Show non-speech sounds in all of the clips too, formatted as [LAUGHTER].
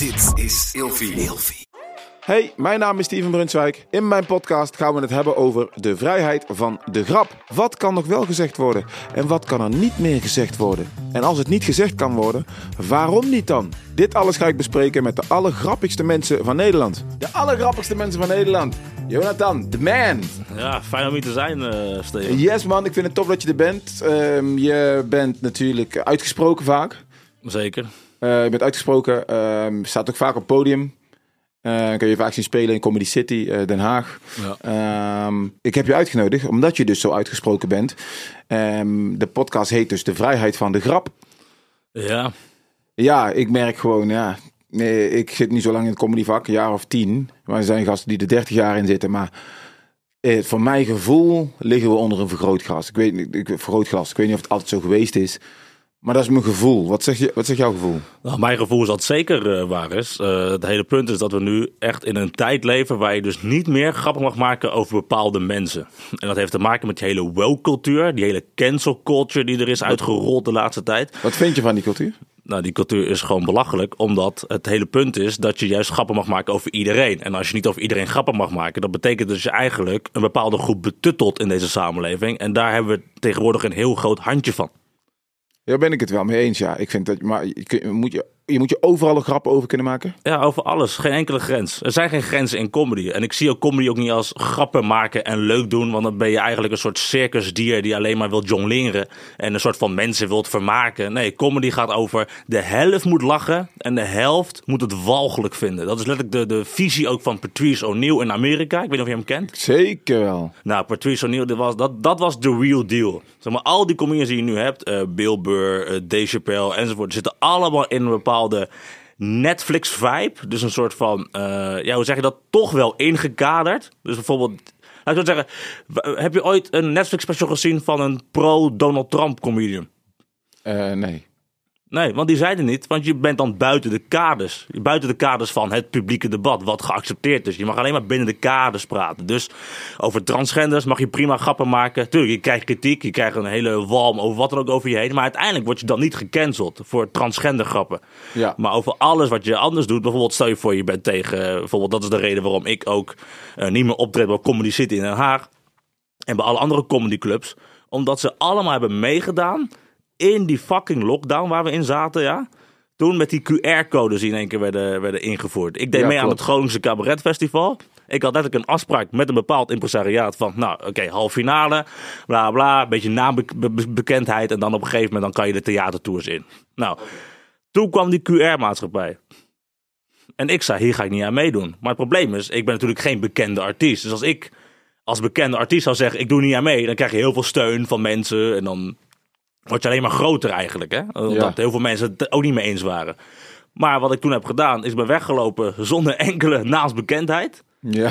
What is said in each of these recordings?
Dit is Ilfie. Hey, mijn naam is Steven Brunswijk. In mijn podcast gaan we het hebben over de vrijheid van de grap. Wat kan nog wel gezegd worden en wat kan er niet meer gezegd worden? En als het niet gezegd kan worden, waarom niet dan? Dit alles ga ik bespreken met de allergrappigste mensen van Nederland. De allergrappigste mensen van Nederland. Jonathan, the man. Ja, fijn om hier te zijn, eh Steven. Yes man, ik vind het tof dat je er bent. Ehm, je bent natuurlijk uitgesproken vaak. Zeker. Eh, je bent uitgesproken, ehm, staat ook vaak op podium. Eh, kun je vaak zien spelen in Comedy City, eh, Den Haag. Ja. Ehm, ik heb je uitgenodigd omdat je dus zo uitgesproken bent. Ehm, de podcast heet dus De Vrijheid van de Grap. Ja, Ja, ik merk gewoon, ja. Nee, ik zit niet zo lang in het comedyvak, een jaar of tien. Maar er zijn gasten die er 30 jaar in zitten. Maar eh, voor mijn gevoel liggen we onder een vergrootglas. Ik weet ik, vergrootglas. Ik weet niet of het altijd zo geweest is. Maar dat is mijn gevoel. Wat zeg, je, wat zegt jouw gevoel? nou, mijn gevoel is dat het zeker eh, waar is. Eh, het hele punt is dat we nu echt in een tijd leven waar je dus niet meer grappen mag maken over bepaalde mensen. En dat heeft te maken met die hele woke cultuur, die hele cancel culture die er is uitgerold de laatste tijd. Wat vind je van die cultuur? Nou, die cultuur is gewoon belachelijk, omdat het hele punt is dat je juist grappen mag maken over iedereen. En als je niet over iedereen grappen mag maken, dat betekent dus je eigenlijk een bepaalde groep betuttelt in deze samenleving. En daar hebben we tegenwoordig een heel groot handje van. Daar ben ik het wel mee eens, ja. Ik vind dat, maar je, moet je, je moet je overal een grap over kunnen maken. Ja, over alles. Geen enkele grens. Er zijn geen grenzen in comedy. En ik zie ook comedy ook niet als grappen maken en leuk doen. Want dan ben je eigenlijk een soort circusdier die alleen maar wil jongleren. En een soort van mensen wilt vermaken. Nee, comedy gaat over de helft moet lachen en de helft moet het walgelijk vinden. Dat is letterlijk de, de visie ook van Patrice O'Neill in Amerika. Ik weet niet of je hem kent. Zeker wel. Nou, Patrice O'Neill, dat was, dat, dat was de real deal. Zeg maar, al die comedians die je nu hebt, eh, Bill Burr, eh, Dave Chappelle enzovoort, zitten allemaal in een bepaalde Netflix-vibe. Dus een soort van, eh, ja, hoe zeg je dat, toch wel ingekaderd. Dus bijvoorbeeld, laat ik zeggen, heb je ooit een Netflix-special gezien van een pro-Donald Trump comedian? Eh, nee. Nee, want die zeiden niet, want je bent dan buiten de kaders. Buiten de kaders van het publieke debat, wat geaccepteerd is. Je mag alleen maar binnen de kaders praten. Dus over transgenders mag je prima grappen maken. Tuurlijk, je krijgt kritiek, je krijgt een hele walm over wat er ook over je heen. Maar uiteindelijk word je dan niet gecanceld voor transgender grappen. Ja. Maar over alles wat je anders doet, bijvoorbeeld stel je voor je bent tegen, bijvoorbeeld dat is de reden waarom ik ook eh, niet meer optreed bij Comedy City in Den Haag. En bij alle andere comedyclubs. Omdat ze allemaal hebben meegedaan in die fucking lockdown waar we in zaten, ja. Toen met die QR-codes die in één keer werden, werden ingevoerd. Ik deed Ja, mee aan het Groningse Cabaret Festival. Ik had letterlijk een afspraak met een bepaald impresariaat van, nou, oké, halve finale, bla bla, een beetje naambekendheid en dan op een gegeven moment dan kan je de theatertours in. Nou, toen kwam die QR-maatschappij. En ik zei, hier ga ik niet aan meedoen. Maar het probleem is, ik ben natuurlijk geen bekende artiest. Dus als ik als bekende artiest zou zeggen, ik doe niet aan mee, dan krijg je heel veel steun van mensen en dan word je alleen maar groter eigenlijk. Hè? Omdat Ja. heel veel mensen het ook niet mee eens waren. Maar wat ik toen heb gedaan, is ben weggelopen zonder [LAUGHS] enkele naamsbekendheid. Ja.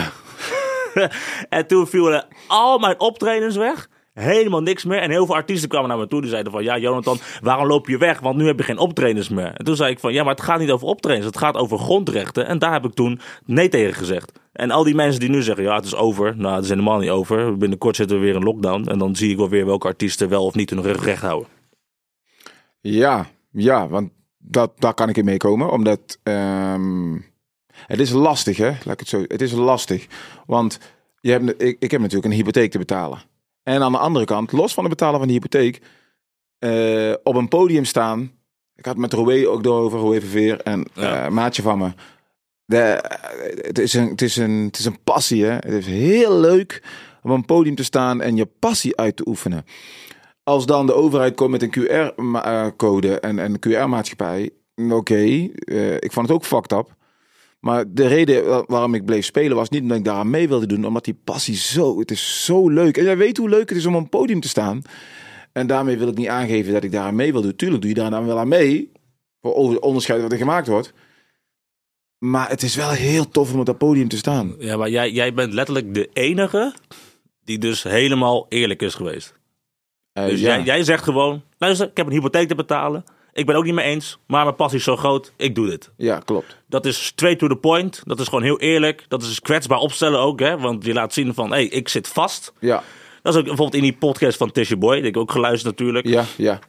[LAUGHS] En toen vielen al mijn optredens weg. Helemaal niks meer. En heel veel artiesten kwamen naar me toe. Die zeiden van, ja Jonathan, waarom loop je weg? Want nu heb je geen optredens meer. En toen zei ik van, ja, maar het gaat niet over optredens. Het gaat over grondrechten. En daar heb ik toen nee tegen gezegd. En al die mensen die nu zeggen, ja, het is over. Nou, het is helemaal niet over. Binnenkort zitten we weer in lockdown. En dan zie ik wel weer welke artiesten wel of niet hun rug recht houden. Ja, ja, want dat, daar kan ik in meekomen. Omdat ehm, het is lastig, hè? Laat ik het zo. Het is lastig. Want je hebt, ik, ik heb natuurlijk een hypotheek te betalen. En aan de andere kant, los van het betalen van de hypotheek, eh, op een podium staan. Ik had met Roué ook door over, Roué Verveer en Ja. eh, maatje van me. De, het, is een, het, is een, het is een passie, hè? Het is heel leuk om op een podium te staan en je passie uit te oefenen. Als dan de overheid komt met een QR-code en een QR-maatschappij, oké, eh, ik vond het ook fucked up. Maar de reden wa- waarom ik bleef spelen was niet omdat ik daaraan mee wilde doen, omdat die passie zo, het is zo leuk. En jij weet hoe leuk het is om op een podium te staan. En daarmee wil ik niet aangeven dat ik daaraan mee wil doen. Tuurlijk doe je daar dan wel aan mee, voor o- onderscheid wat er gemaakt wordt. Maar het is wel heel tof om op dat podium te staan. Ja, maar jij, jij bent letterlijk de enige die dus helemaal eerlijk is geweest. Eh, Dus ja. jij, jij zegt gewoon, luister, ik heb een hypotheek te betalen. Ik ben ook niet mee eens, maar mijn passie is zo groot, ik doe dit. ja, klopt. Dat is straight to the point. Dat is gewoon heel eerlijk. Dat is kwetsbaar opstellen ook, hè. Want je laat zien van, hé, hey, ik zit vast. Ja, Dat is ook bijvoorbeeld in die podcast van Tisha Boy. Die ik ook geluisterd natuurlijk. ja, ja.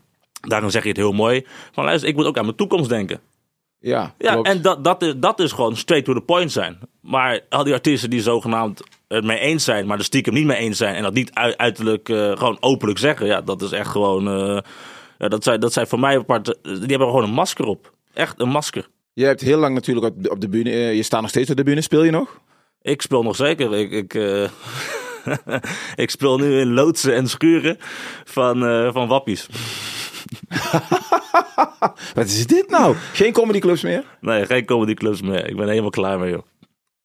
Daarin zeg je het heel mooi. Van luister, ik moet ook aan mijn toekomst denken. Ja, Ja, klopt. en dat, dat, is, dat is gewoon straight to the point zijn. Maar al die artiesten die zogenaamd het mee eens zijn, maar er stiekem niet mee eens zijn. En dat niet ui- uiterlijk eh, gewoon openlijk zeggen. Ja, dat is echt gewoon. eh, ja, dat, zijn, dat zijn voor mij apart. Die hebben gewoon een masker op. Echt een masker. Je hebt heel lang natuurlijk op de, op de bühne. eh, je staat nog steeds op de bühne. Speel je nog? Ik speel nog zeker. Ik, ik, eh, [LAUGHS] ik speel nu in loodsen en schuren van, eh, van wappies. [LAUGHS] Wat is dit nou? Geen comedyclubs meer? Nee, geen comedyclubs meer. Ik ben helemaal klaar mee, joh.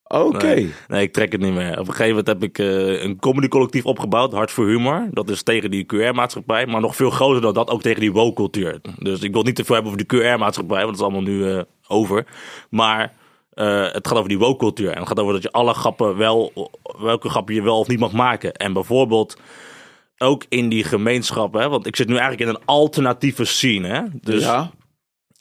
Oké. Nee, nee, ik trek het niet meer. Op een gegeven moment heb ik eh, een comedycollectief opgebouwd, Hart voor Humor. Dat is tegen die QR-maatschappij, maar nog veel groter dan dat ook tegen die woke-cultuur. Dus ik wil niet te veel hebben over de QR-maatschappij, want dat is allemaal nu eh, over. Maar eh, het gaat over die woke-cultuur. En het gaat over dat je alle grappen wel, welke grappen je wel of niet mag maken. En bijvoorbeeld ook in die gemeenschappen, hè, want ik zit nu eigenlijk in een alternatieve scene. Hè? Dus ja.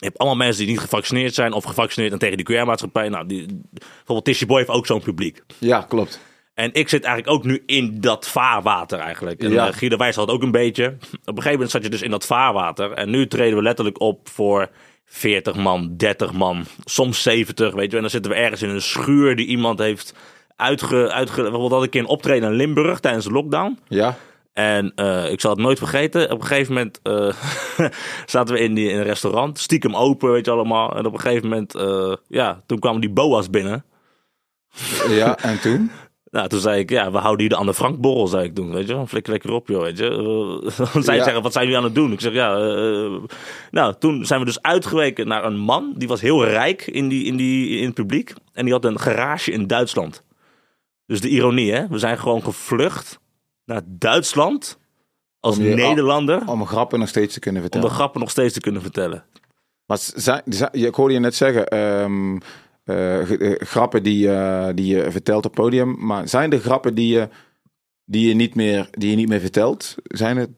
Je hebt allemaal mensen die niet gevaccineerd zijn of gevaccineerd en tegen die QR-maatschappij. Nou, die, bijvoorbeeld Tishy Boy heeft ook zo'n publiek. ja, klopt. En ik zit eigenlijk ook nu in dat vaarwater eigenlijk. En Ja. ja. Guido Wijs had ook een beetje. Op een gegeven moment zat je dus in dat vaarwater. En nu treden we letterlijk op voor 40 man, 30 man, soms 70, weet je. En dan zitten we ergens in een schuur die iemand heeft uitge... uitge bijvoorbeeld had ik een optreden in Limburg tijdens de lockdown. Ja. En eh, ik zal het nooit vergeten. Op een gegeven moment eh, [LAUGHS] zaten we in, die, in een restaurant. Stiekem open, weet je allemaal. En op een gegeven moment, eh, ja, toen kwamen die boa's binnen. [LAUGHS] Ja, en toen? Nou, toen zei ik, ja, we houden hier de Anne Frank borrel, zei ik toen. Weet je, flikker lekker op, joh, weet je. [LAUGHS] Zij Ja. zeggen, wat zijn jullie aan het doen? Ik zeg, ja, nou, toen zijn we dus uitgeweken naar een man. Die was heel rijk in, die, in, die, in het publiek. En die had een garage in Duitsland. Dus de ironie, hè. We zijn gewoon gevlucht naar Duitsland als Om je- Nederlander. Om grappen nog steeds te kunnen Om vertellen. de grappen nog steeds te kunnen vertellen. Maar ik hoorde je net zeggen, ehm, eh, eh, grappen die, eh, die je vertelt op podium. Maar zijn er grappen die je, die je, niet, meer, die je niet meer vertelt? Zijn het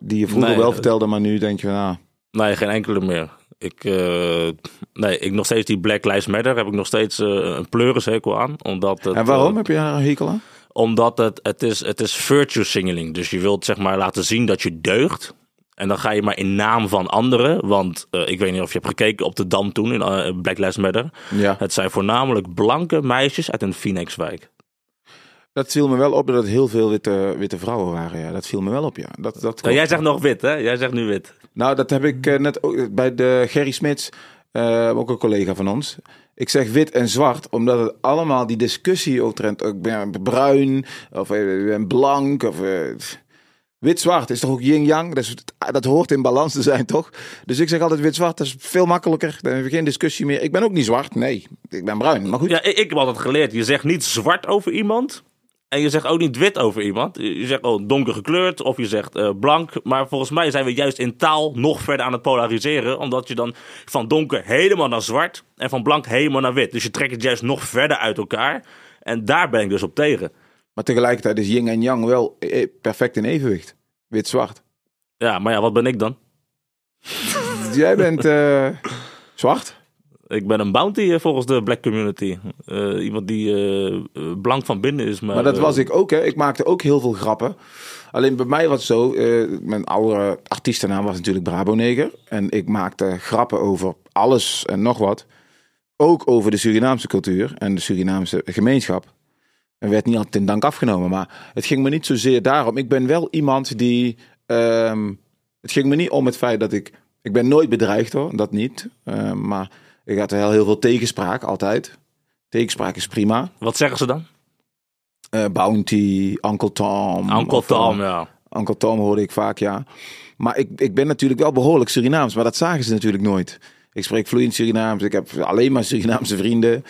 die je vroeger Nee, wel vertelde, maar nu denk je van, ah, Nee, geen enkele meer. Ik, eh, nee, ik nog steeds die Black Lives Matter heb ik nog steeds een pleurishekel aan. Omdat het, En waarom heb je daar een hekel aan? Omdat het, het, is, het is virtue signaling. Dus je wilt zeg maar laten zien dat je deugt. En dan ga je maar in naam van anderen. Want eh, ik weet niet of je hebt gekeken op de Dam toen in eh, Black Lives Matter. Ja, Het zijn voornamelijk blanke meisjes uit een Phoenixwijk. dat viel me wel op dat het heel veel witte, witte vrouwen waren. Ja, dat viel me wel op, ja. Dat, dat Nou, jij zegt nog wit, hè? Jij zegt nu wit. Nou, dat heb ik eh, net ook bij de Gerry Smits, ook een collega van ons. Ik zeg wit en zwart, omdat het allemaal die discussie omtrent, ik ben bruin of eh, ik ben blank of eh, wit-zwart is toch ook yin-yang? Dat, dat hoort in balans te zijn, toch? Dus ik zeg altijd wit-zwart, dat is veel makkelijker. Dan heb je geen discussie meer. Ik ben ook niet zwart, nee, ik ben bruin. Maar goed, Ja, ik, ik heb altijd geleerd. Je zegt niet zwart over iemand. En je zegt ook niet wit over iemand. Je zegt oh, donker gekleurd of je zegt eh, blank. Maar volgens mij zijn we juist in taal nog verder aan het polariseren. Omdat je dan van donker helemaal naar zwart en van blank helemaal naar wit. Dus je trekt het juist nog verder uit elkaar. En daar ben ik dus op tegen. maar tegelijkertijd is yin en yang wel eh, perfect in evenwicht. Wit-zwart. Ja, maar ja, wat ben ik dan? Jij bent eh, zwart? Ik ben een bounty eh, volgens de black community. Eh, iemand die eh, blank van binnen is. Maar, Maar dat was ik ook, hè. Ik maakte ook heel veel grappen. Alleen bij mij was het zo, mijn oude artiestennaam was natuurlijk Brabo Neger. En ik maakte grappen over alles en nog wat. Ook over de Surinaamse cultuur en de Surinaamse gemeenschap. En werd niet altijd in dank afgenomen. Maar het ging me niet zozeer daarom. Ik ben wel iemand die... ehm, het ging me niet om het feit dat ik... Ik ben nooit bedreigd hoor, dat niet. Ehm, maar ik had wel heel veel tegenspraak, altijd. Tegenspraak is prima. Wat zeggen ze dan? Eh, Bounty, Uncle Tom. Uncle of, eh, Tom, ja. Uncle Tom hoorde ik vaak, ja. Maar ik, ik ben natuurlijk wel behoorlijk Surinaams, maar dat zagen ze natuurlijk nooit. Ik spreek vloeiend Surinaams, ik heb alleen maar Surinaamse vrienden.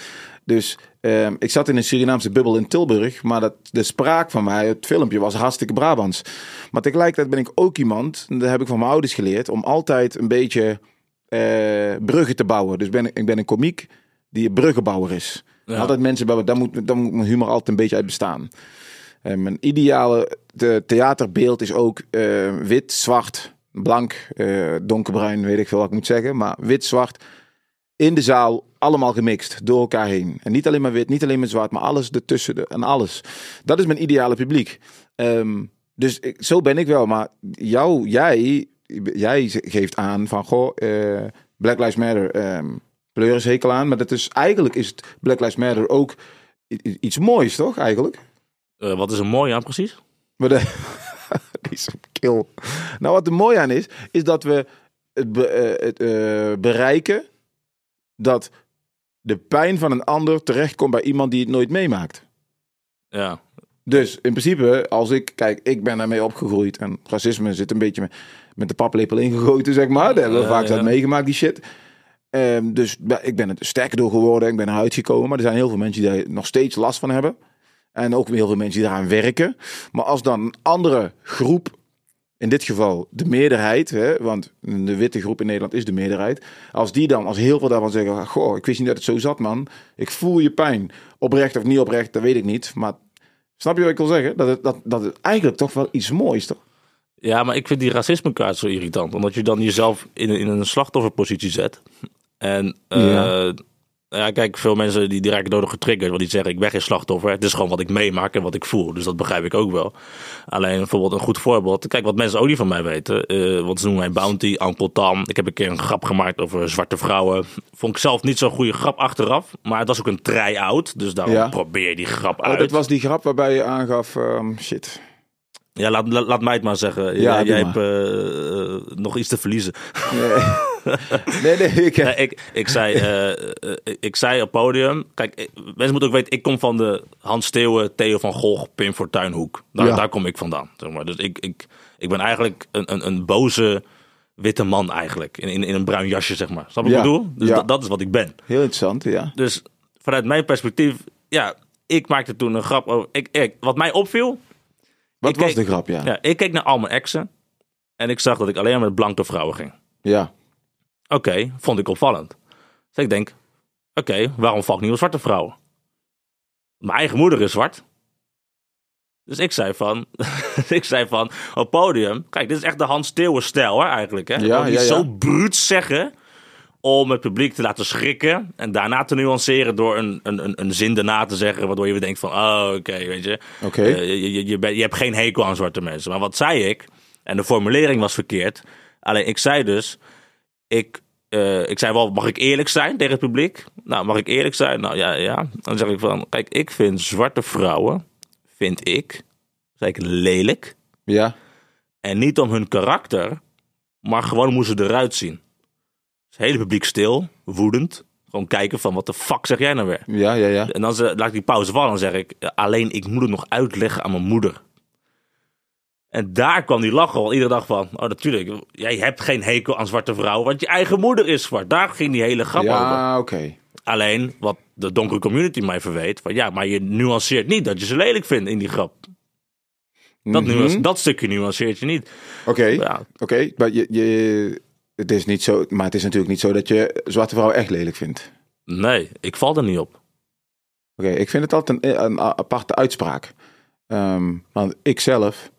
Dus ehm, ik zat in een Surinaamse bubbel in Tilburg, maar dat, de spraak van mij, het filmpje, was hartstikke Brabants. Maar tegelijkertijd ben ik ook iemand, dat heb ik van mijn ouders geleerd, om altijd een beetje bruggen te bouwen. Dus ben, ik- ben een komiek die een bruggenbouwer is. Ja. Altijd mensen, bouwen, daar moet, daar moet mijn humor altijd een beetje uit bestaan. Eh, mijn ideale de theaterbeeld is ook eh, wit, zwart, blank, eh, donkerbruin, weet ik veel wat ik moet zeggen. Maar wit, zwart, in de zaal, allemaal gemixt, door elkaar heen. En niet alleen maar wit, niet alleen maar zwart, maar alles ertussen de, en alles. Dat is mijn ideale publiek. Ehm, dus ik, zo ben ik wel. Maar jou, jij, jij geeft aan van, goh, eh, Black Lives Matter, ehm, pleurishekel aan. Maar dat is, eigenlijk is het Black Lives Matter ook iets moois, toch? Eigenlijk. Eh, wat is er mooi aan precies? Maar de, [LAUGHS] die is een kill. Nou, wat er mooi aan is, is dat we het, be- eh, het bereiken dat de pijn van een ander terechtkomt bij iemand die het nooit meemaakt. Ja. Dus in principe, als ik, kijk, ik ben daarmee opgegroeid en racisme zit een beetje met, met de paplepel ingegoten, zeg maar. Daar hebben we vaak dat meegemaakt, die shit. Ehm, dus ik ben er sterker door geworden, ik ben eruit gekomen. Maar er zijn heel veel mensen die daar nog steeds last van hebben. En ook heel veel mensen die daaraan werken. Maar als dan een andere groep, in dit geval de meerderheid, hè, want de witte groep in Nederland is de meerderheid. Als die dan, als heel veel daarvan zeggen, goh, ik wist niet dat het zo zat, man. Ik voel je pijn. Oprecht of niet oprecht, dat weet ik niet. Maar snap je wat ik wil zeggen? Dat het, dat, dat het eigenlijk toch wel iets moois, toch? Ja, maar ik vind die racismekaart zo irritant. Omdat je dan jezelf in, in een slachtofferpositie zet. En eh, Ja. ja. kijk, veel mensen die, die raken door getriggerd. Want die zeggen, ik ben geen slachtoffer. Het is gewoon wat ik meemaak en wat ik voel. Dus dat begrijp ik ook wel. Alleen bijvoorbeeld een goed voorbeeld. Kijk, wat mensen ook niet van mij weten. eh wat ze noemen mij Bounty, Uncle Tom. Ik heb een keer een grap gemaakt over zwarte vrouwen. Vond ik zelf niet zo'n goede grap achteraf. Maar het was ook een try-out. Dus daarom Ja. probeer je die grap Oh, uit. dat was die grap waarbij je aangaf, ehm, shit. Ja, laat, laat, laat mij het maar zeggen. Ja, jij maar. hebt eh, eh, nog iets te verliezen. Nee, [LAUGHS] nee, ik, Nee, ik, ik, zei, eh, ik zei op podium. Kijk, mensen moeten ook weten, ik kom van de Hans Steeuwen, Theo van Gogh, Pim Fortuyn hoek. Daar, Ja. daar kom ik vandaan. Zeg maar. Dus ik, ik, ik ben eigenlijk een, een, een boze witte man eigenlijk. In, in, in een bruin jasje, zeg maar. Snap je wat ik Ja. bedoel? Dus Ja. dat, dat is wat ik ben. Heel interessant, ja. Dus vanuit mijn perspectief, ja, ik maakte toen een grap over. Ik, ik, wat mij opviel, Wat Ik was keek- de grap, ja? ja, ik keek naar al mijn exen. En ik zag dat ik alleen maar met blanke vrouwen ging. Ja. Oké, vond ik opvallend. Dus ik denk, oké, waarom val ik niet op zwarte vrouwen? Mijn eigen moeder is zwart. Dus ik zei van, [LAUGHS] ik zei van, op podium, kijk, dit is echt de Hans Steeuwen stijl hè, eigenlijk. Hè? Ja, ja. zo bruut zeggen om het publiek te laten schrikken en daarna te nuanceren door een, een, een, een zin daarna te zeggen, waardoor je weer denkt van, oh, oké, weet je. Oké. Eh, je, je, je, bent- je hebt geen hekel aan zwarte mensen. Maar wat zei ik? En de formulering was verkeerd. Alleen ik zei dus, ik, eh, ik zei wel, mag ik eerlijk zijn tegen het publiek? Nou, mag ik eerlijk zijn? Nou ja, ja. Dan zeg ik van, kijk, ik vind zwarte vrouwen, vind ik, zei ik lelijk. Ja. En niet om hun karakter, maar gewoon hoe ze eruit zien. Het hele publiek stil, woedend. Gewoon kijken van, wat de fuck zeg jij nou weer? Ja, ja, ja. En dan ze- laat ik die pauze vallen en zeg ik, alleen ik moet het nog uitleggen aan mijn moeder. En daar kwam die lachen al iedere dag van. Oh, natuurlijk. Jij hebt geen hekel aan zwarte vrouwen, want je eigen moeder is zwart. Daar ging die hele grap over. Ja, oké. Alleen, wat de donkere community mij verweet. Van, ja, maar je nuanceert niet dat je ze lelijk vindt in die grap. Dat, Mhm. nuance- dat stukje nuanceert je niet. Oké, Ja, oké. Maar je, je, het is niet zo, maar het is natuurlijk niet zo dat je zwarte vrouwen echt lelijk vindt. nee, ik val er niet op. Oké, ik vind het altijd een, een aparte uitspraak. Ehm, want ik zelf,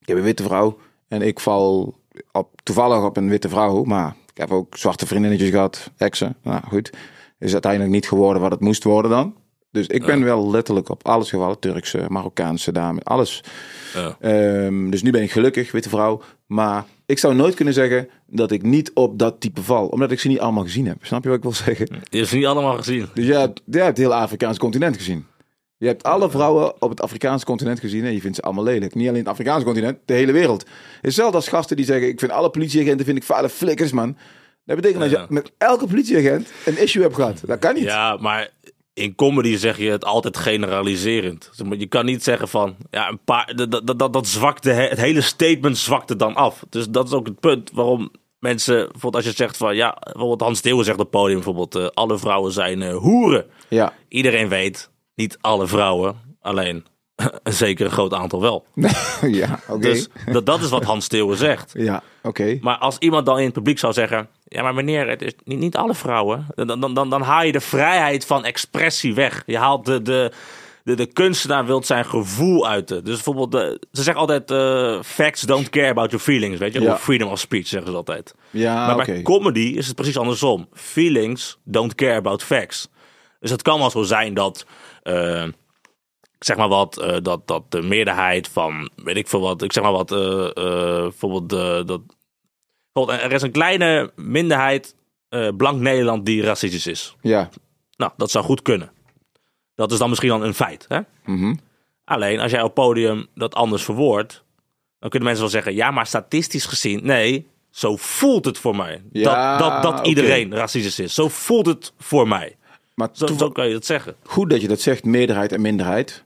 ik heb een witte vrouw en ik val op, toevallig op een witte vrouw, maar ik heb ook zwarte vriendinnetjes gehad, exen. Nou goed, is uiteindelijk niet geworden wat het moest worden dan. Dus ik ben wel letterlijk op alles gevallen, Turkse, Marokkaanse dame, alles. Ja. Ehm, dus nu ben ik gelukkig, witte vrouw. Maar ik zou nooit kunnen zeggen dat ik niet op dat type val, omdat ik ze niet allemaal gezien heb. Snap je wat ik wil zeggen? Je hebt ze niet allemaal gezien. Dus jij hebt, jij hebt het hele Afrikaanse continent gezien. Je hebt alle vrouwen op het Afrikaanse continent gezien en je vindt ze allemaal lelijk. Niet alleen het Afrikaanse continent, de hele wereld. Hetzelfde als gasten die zeggen, ik vind alle politieagenten vind ik vuile flikkers, man. Dat betekent dat je met elke politieagent een issue hebt gehad. Dat kan niet. Ja, maar in comedy zeg je het altijd generaliserend. Je kan niet zeggen van, ja, een paar, dat, dat, dat, dat zwakte, het hele statement zwakte dan af. Dus dat is ook het punt waarom mensen, bijvoorbeeld als je zegt van, ja, bijvoorbeeld Hans Steeuwen zegt op het podium bijvoorbeeld, eh, alle vrouwen zijn eh, hoeren. Ja. Iedereen weet, niet alle vrouwen, alleen [LAUGHS] een zeker groot aantal wel. [LAUGHS] ja, oké. Dus dat, dat is wat Hans Steeuwen zegt. Ja, oké. Maar als iemand dan in het publiek zou zeggen: Ja, maar meneer, het is niet, niet alle vrouwen. Dan, dan, dan, dan haal je de vrijheid van expressie weg. Je haalt de, de, de, de kunstenaar wilt zijn gevoel uiten. Dus bijvoorbeeld, de, ze zeggen altijd: eh, Facts don't care about your feelings. Weet je, Ja. Of freedom of speech zeggen ze altijd. Ja, maar bij comedy is het precies andersom. Feelings don't care about facts. Dus het kan wel zo zijn dat. eh, zeg maar wat, eh, dat, dat de meerderheid van, weet ik veel wat, ik zeg maar wat, bijvoorbeeld, de, dat, er is een kleine minderheid eh, blank Nederland die racistisch is. Ja. Nou, dat zou goed kunnen. Dat is dan misschien dan een feit. Hè? Mhm. Alleen als jij op podium dat anders verwoordt, dan kunnen mensen wel zeggen: ja, maar statistisch gezien, nee, zo voelt het voor mij. Ja, dat dat, dat iedereen racistisch is. Zo voelt het voor mij. Maar Zo, zo kan je dat zeggen. goed dat je dat zegt, meerderheid en minderheid.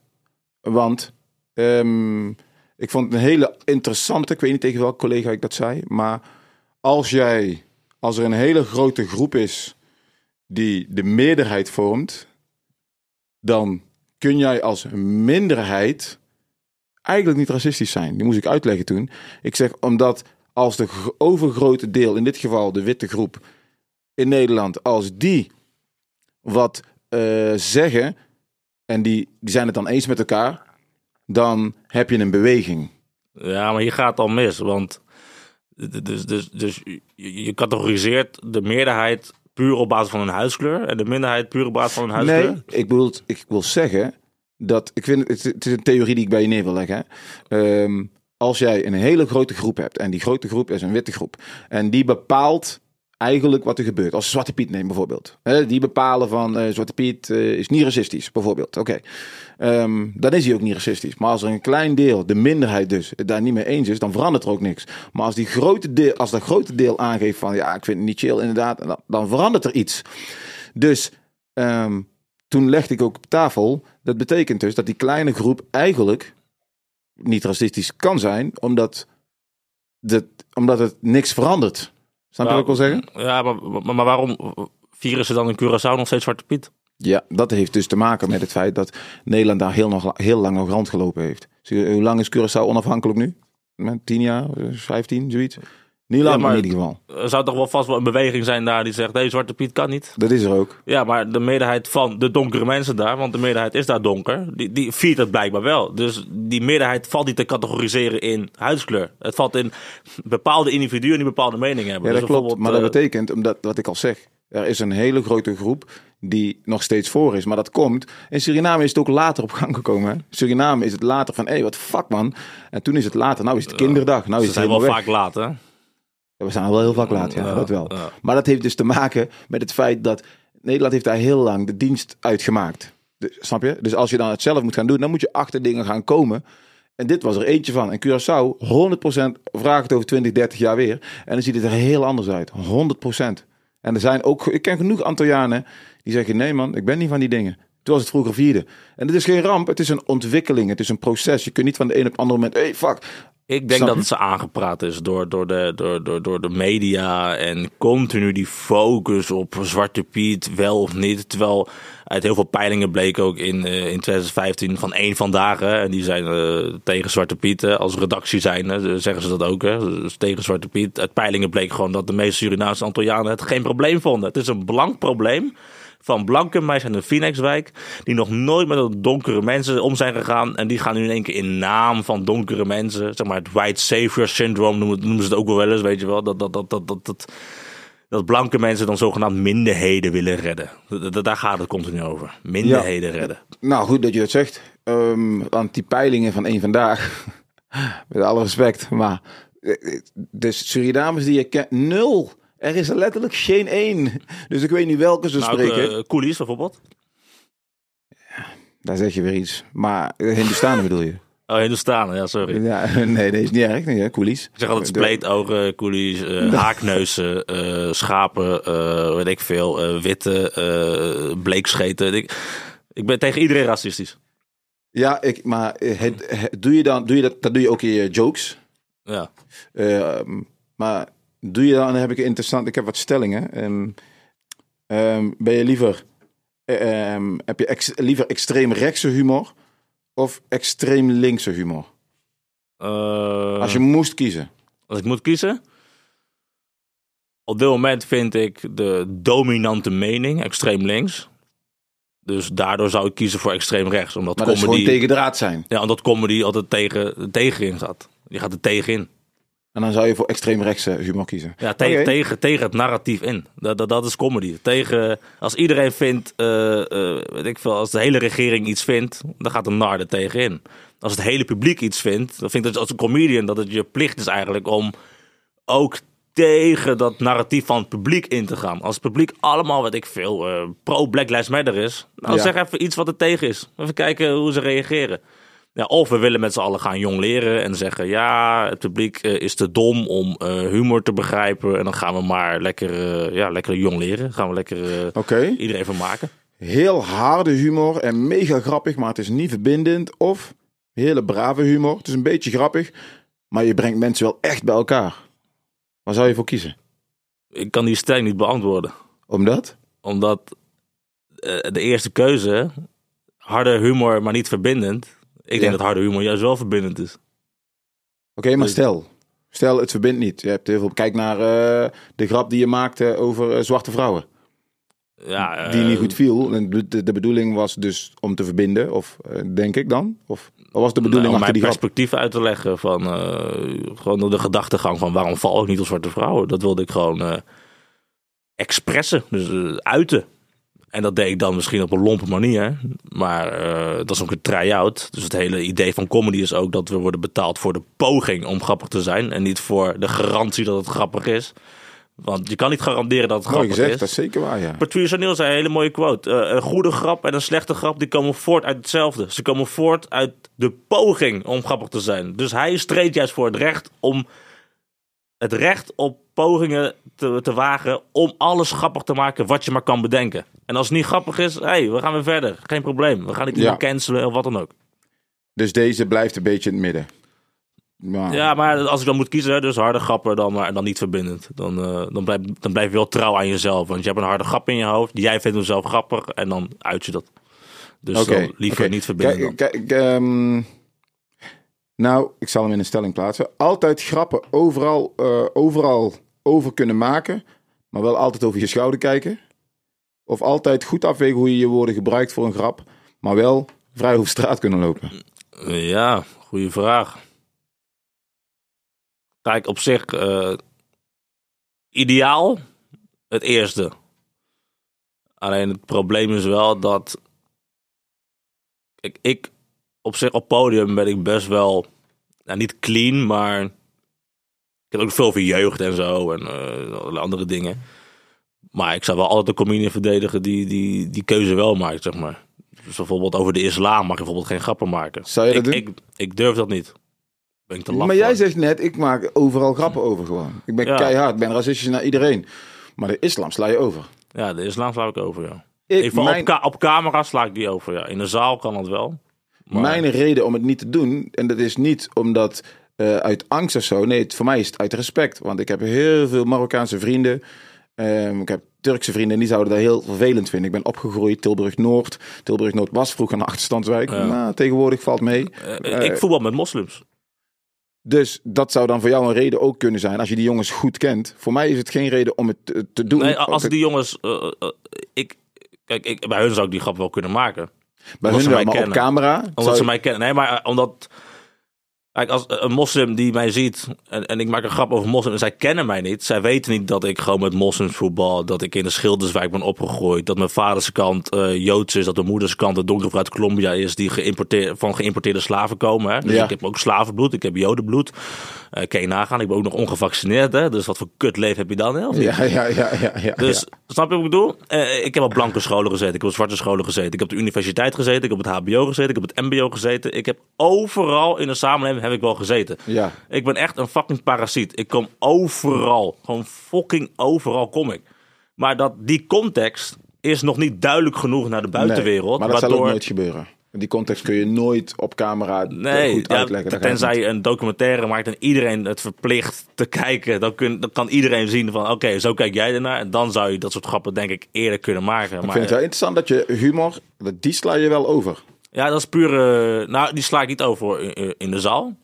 Want ehm, ik vond het een hele interessante, ik weet niet tegen welke collega ik dat zei, maar als jij, als er een hele grote groep is die de meerderheid vormt, dan kun jij als minderheid eigenlijk niet racistisch zijn. Die moest ik uitleggen toen. Ik zeg omdat als de gro- overgrote deel, in dit geval de witte groep in Nederland, als die wat eh, zeggen en die, die zijn het dan eens met elkaar, dan heb je een beweging. Ja, maar hier gaat al mis. Want dus, dus, dus je, categoriseert de meerderheid puur op basis van hun huidskleur en de minderheid puur op basis van hun huidskleur. Nee, ik bedoel, ik wil zeggen dat ik vind het, is een theorie die ik bij je neer wil leggen. Ehm, als jij een hele grote groep hebt en die grote groep is een witte groep en die bepaalt eigenlijk wat er gebeurt. Als Zwarte Piet neemt bijvoorbeeld. Die bepalen van eh, Zwarte Piet eh, is niet racistisch bijvoorbeeld. Oké, Ehm, dan is hij ook niet racistisch. Maar als er een klein deel, de minderheid dus, het daar niet mee eens is, dan verandert er ook niks. Maar als, die grote deel, als dat grote deel aangeeft van ja, ik vind het niet chill inderdaad, dan, dan verandert er iets. Dus ehm, toen legde ik ook op tafel, dat betekent dus dat die kleine groep eigenlijk niet racistisch kan zijn, omdat, dat, omdat het niks verandert. Snap je wat ik wil zeggen? Ja, maar, maar, maar waarom vieren ze dan in Curaçao nog steeds Zwarte Piet? Ja, dat heeft dus te maken met het feit dat Nederland daar heel, nog, heel lang nog rondgelopen heeft. Hoe lang is Curaçao onafhankelijk nu? Met 10 jaar, 15, zoiets? Niet lang, Ja, maar- in ieder geval. Er zou toch wel vast wel een beweging zijn daar die zegt: nee, Zwarte Piet kan niet. Dat is er ook. Ja, maar de meerderheid van de donkere mensen daar, want de meerderheid is daar donker, die, die viert het blijkbaar wel. Dus die meerderheid valt niet te categoriseren in huidskleur. Het valt in bepaalde individuen die bepaalde meningen hebben. Ja, dat Dus klopt. Maar dat eh, betekent, omdat wat ik al zeg, er is een hele grote groep die nog steeds voor is. Maar dat komt. In Suriname is het ook later op gang gekomen. Hè? Suriname is het later van, hé, hey, wat fuck man. En toen is het later. Nou is het kinderdag. Nou is Ze het zijn wel weg. vaak laat, hè? We zijn wel heel vaak laat, ja, dat wel. Maar dat heeft dus te maken met het feit dat Nederland heeft daar heel lang de dienst uitgemaakt. Dus, snap je? Dus als je dan het zelf moet gaan doen, dan moet je achter dingen gaan komen. En dit was er eentje van. En Curaçao, 100% vraag het over 20, 30 jaar weer. En dan ziet het er heel anders uit. 100%. En er zijn ook, ik ken genoeg Antillianen die zeggen: nee man, ik ben niet van die dingen. Toen was het vroeger vierde. En het is geen ramp, het is een ontwikkeling, het is een proces. Je kunt niet van de een op de andere moment, hey fuck. Ik denk dat het ze aangepraat is door, door, de, door, door, door de media en continu die focus op Zwarte Piet, wel of niet. Terwijl uit heel veel peilingen bleek ook in, eh, in 2015 van één vandaag. Hè, en die zijn eh, tegen Zwarte Piet hè, als redactie zijn. Hè, zeggen ze dat ook. Hè, dus tegen Zwarte Piet. Uit peilingen bleek gewoon dat de meeste Surinaamse Antillianen het geen probleem vonden. Het is een blank probleem van blanke meisjes in de Phoenixwijk. Die nog nooit met donkere mensen om zijn gegaan. En die gaan nu in één keer in naam van donkere mensen. Zeg maar het white savior syndrome noemen, noemen ze het ook wel eens. Weet je wel. Dat, dat, dat, dat, dat, dat, dat blanke mensen dan zogenaamd minderheden willen redden. Da- da- Daar gaat het continu over. Minderheden redden. Nou, goed dat je dat zegt. Ehm, want die peilingen van één vandaag, [LAUGHS] met alle respect, maar eh, de Surinamers die je kent, nul. Er is er letterlijk geen één. Dus ik weet niet welke ze Nou, spreken. Coolies bijvoorbeeld. Daar zeg je weer iets. Maar eh, Hindustanen bedoel je? [LAUGHS] Oh, Hindustanen, ja, sorry. Ja, [LAUGHS] nee, dat is niet erg. Nee, coolies. Ik zeg altijd spleetogen, koelies, eh, [LAUGHS] haakneuzen, schapen, weet ik veel, witte, bleekscheten. Ik, ik ben tegen iedereen racistisch. Ja, ik, maar het, het- doe je dan, doe je dat, dat doe je ook in je jokes. Ja. Ehm, maar doe je dan, dan heb ik een interessant, ik heb wat stellingen. Ehm, ehm, ben je liever, ehm, heb je ex- liever extreem rechtse humor of extreem linkse humor? Eh, Als je moest kiezen. als ik moet kiezen. Op dit moment vind ik de dominante mening extreem links. Dus daardoor zou ik kiezen voor extreem rechts. Omdat Maar dat is comedy, gewoon tegen draad zijn. ja, omdat comedy altijd tegen, tegenin gaat. Je gaat er tegenin. En dan zou je voor extreem rechtse humor kiezen. Ja, tegen, Oké. tegen, tegen het narratief in. Dat, dat, dat is comedy. Tegen, als iedereen vindt, eh, eh, weet ik veel, als de hele regering iets vindt, dan gaat een nar er tegenin. Als het hele publiek iets vindt, dan vindt het als een comedian dat het je plicht is eigenlijk om ook tegen dat narratief van het publiek in te gaan. Als het publiek allemaal, wat ik veel, eh, pro-Black Lives Matter is. Nou, Ja. zeg even iets wat er tegen is. Even kijken hoe ze reageren. Ja, of we willen met z'n allen gaan jong leren en zeggen: ja, het publiek eh, is te dom om eh, humor te begrijpen. En dan gaan we maar lekker, eh, ja, lekker jong leren. Gaan we lekker iedereen van maken. Heel harde humor en mega grappig, maar het is niet verbindend. Of hele brave humor. Het is een beetje grappig, maar je brengt mensen wel echt bij elkaar. Waar zou je voor kiezen? Ik kan die stelling niet beantwoorden. Omdat? Omdat de eerste keuze, harde humor, maar niet verbindend. Ik Ja. denk dat harde humor juist wel verbindend is. Oké, maar Dus- stel. Stel, het verbindt niet. Je hebt heel veel... Kijk naar eh, de grap die je maakte over eh, zwarte vrouwen. Ja, eh, Die niet goed viel. De, de, bedoeling was dus om te verbinden. Of eh, denk ik dan? Of was de bedoeling nou, om achter mijn die grap? perspectief uit te leggen van eh, gewoon de gedachtegang van waarom val ik niet op zwarte vrouwen. Dat wilde ik gewoon eh expressen, dus eh, uiten. En dat deed ik dan misschien op een lompe manier. Maar eh, dat is ook een try-out. Dus het hele idee van comedy is ook dat we worden betaald voor de poging om grappig te zijn. En niet voor de garantie dat het grappig is. Want je kan niet garanderen dat het grappig gezegd, is. dat is zeker waar, ja. Patrice O'Neill zei een hele mooie quote. Eh, een goede grap en een slechte grap die komen voort uit hetzelfde. Ze komen voort uit de poging om grappig te zijn. Dus hij streed juist voor het recht om het recht op pogingen te, te wagen om alles grappig te maken wat je maar kan bedenken. En als het niet grappig is, hey, we gaan weer verder. Geen probleem. We gaan niet Ja. iemand cancelen of wat dan ook. Dus deze blijft een beetje in het midden. Maar, Ja, maar als ik dan moet kiezen, dus harde grappen dan, maar dan niet verbindend. Dan, eh, dan, blijf, dan blijf je wel trouw aan jezelf. Want je hebt een harde grap in je hoofd. Jij vindt hem zelf grappig en dan uit je dat. Dus dan liever niet. Kijk, kijk, ehm, nou, ik zal hem in een stelling plaatsen. Altijd grappen overal, eh, overal over kunnen maken, maar wel altijd over je schouder kijken. Of altijd goed afwegen hoe je je woorden gebruikt voor een grap, maar wel vrij over straat kunnen lopen. Ja, goede vraag. Kijk, op zich, eh, ideaal het eerste. Alleen het probleem is wel dat. Kijk, ik op zich op podium ben ik best wel. Nou, niet clean, maar. Ik heb ook veel over jeugd en zo en allerlei andere dingen. Maar ik zou wel altijd een comedian verdedigen die, die die keuze wel maakt, zeg maar. Dus bijvoorbeeld over de islam mag je bijvoorbeeld geen grappen maken. Zou je dat ik, doen? Ik, ik durf dat niet. Ben ik te laf maar jij zegt net, ik maak overal grappen over gewoon. Ik ben Ja. keihard, ik ben racistisch naar iedereen. Maar de islam sla je over. Ja, de islam sla ik over, ja. Ik, Even mijn, op, ka- op camera sla ik die over, ja. In de zaal kan dat wel. Maar, Mijn reden om het niet te doen, en dat is niet omdat eh, uit angst of zo. Nee, het, voor mij is het uit respect. Want ik heb heel veel Marokkaanse vrienden. Ehm, ik heb Turkse vrienden en die zouden dat heel vervelend vinden. Ik ben opgegroeid Tilburg-Noord. Tilburg-Noord was vroeger een achterstandswijk. Ja. Maar tegenwoordig valt mee. eh, ik voetbal met moslims. Dus dat zou dan voor jou een reden ook kunnen zijn. Als je die jongens goed kent. Voor mij is het geen reden om het te, te doen. Nee, als die jongens... ik, kijk, ik, bij hun zou ik die grap wel kunnen maken. Bij omdat hun ze wel, maar op kennen. camera. Omdat ze mij kennen. Nee, maar eh, omdat... Kijk, als een moslim die mij ziet en, en ik maak een grap over moslim en zij kennen mij niet. Zij weten niet dat ik gewoon met moslims voetbal, dat ik in de Schilderswijk ben opgegroeid, dat mijn vaders kant eh, Joods is, dat mijn moeders kant een donkere uit Colombia is die geïmporteerd, van geïmporteerde slaven komen. Hè? Dus Ja. ik heb ook slavenbloed, ik heb jodenbloed. Eh kan je nagaan, ik ben ook nog ongevaccineerd. Hè? Dus wat voor kut leven heb je dan? Hè? Ja, ja, ja, ja, ja. Dus ja. snap je wat ik bedoel? Eh, ik heb op blanke scholen gezeten, ik heb op zwarte scholen gezeten, ik heb op de universiteit gezeten, ik heb op het HBO gezeten, ik heb op het MBO gezeten. Ik heb overal in de samenleving heb ik wel gezeten. Ja. Ik ben echt een fucking parasiet. Ik kom overal, gewoon fucking overal kom ik. Maar dat die context is nog niet duidelijk genoeg naar de buitenwereld. Nee, maar dat zal ook nooit gebeuren. Die context kun je nooit op camera Nee, goed uitleggen. Tenzij je een documentaire maakt en iedereen het verplicht te kijken, dan, kun, dan kan iedereen zien van oké, zo kijk jij ernaar. En dan zou je dat soort grappen denk ik eerder kunnen maken. Ik maar vind het wel interessant dat je humor, die sla je wel over. Ja, dat is puur. eh, nou, die sla ik niet over in, in de zaal.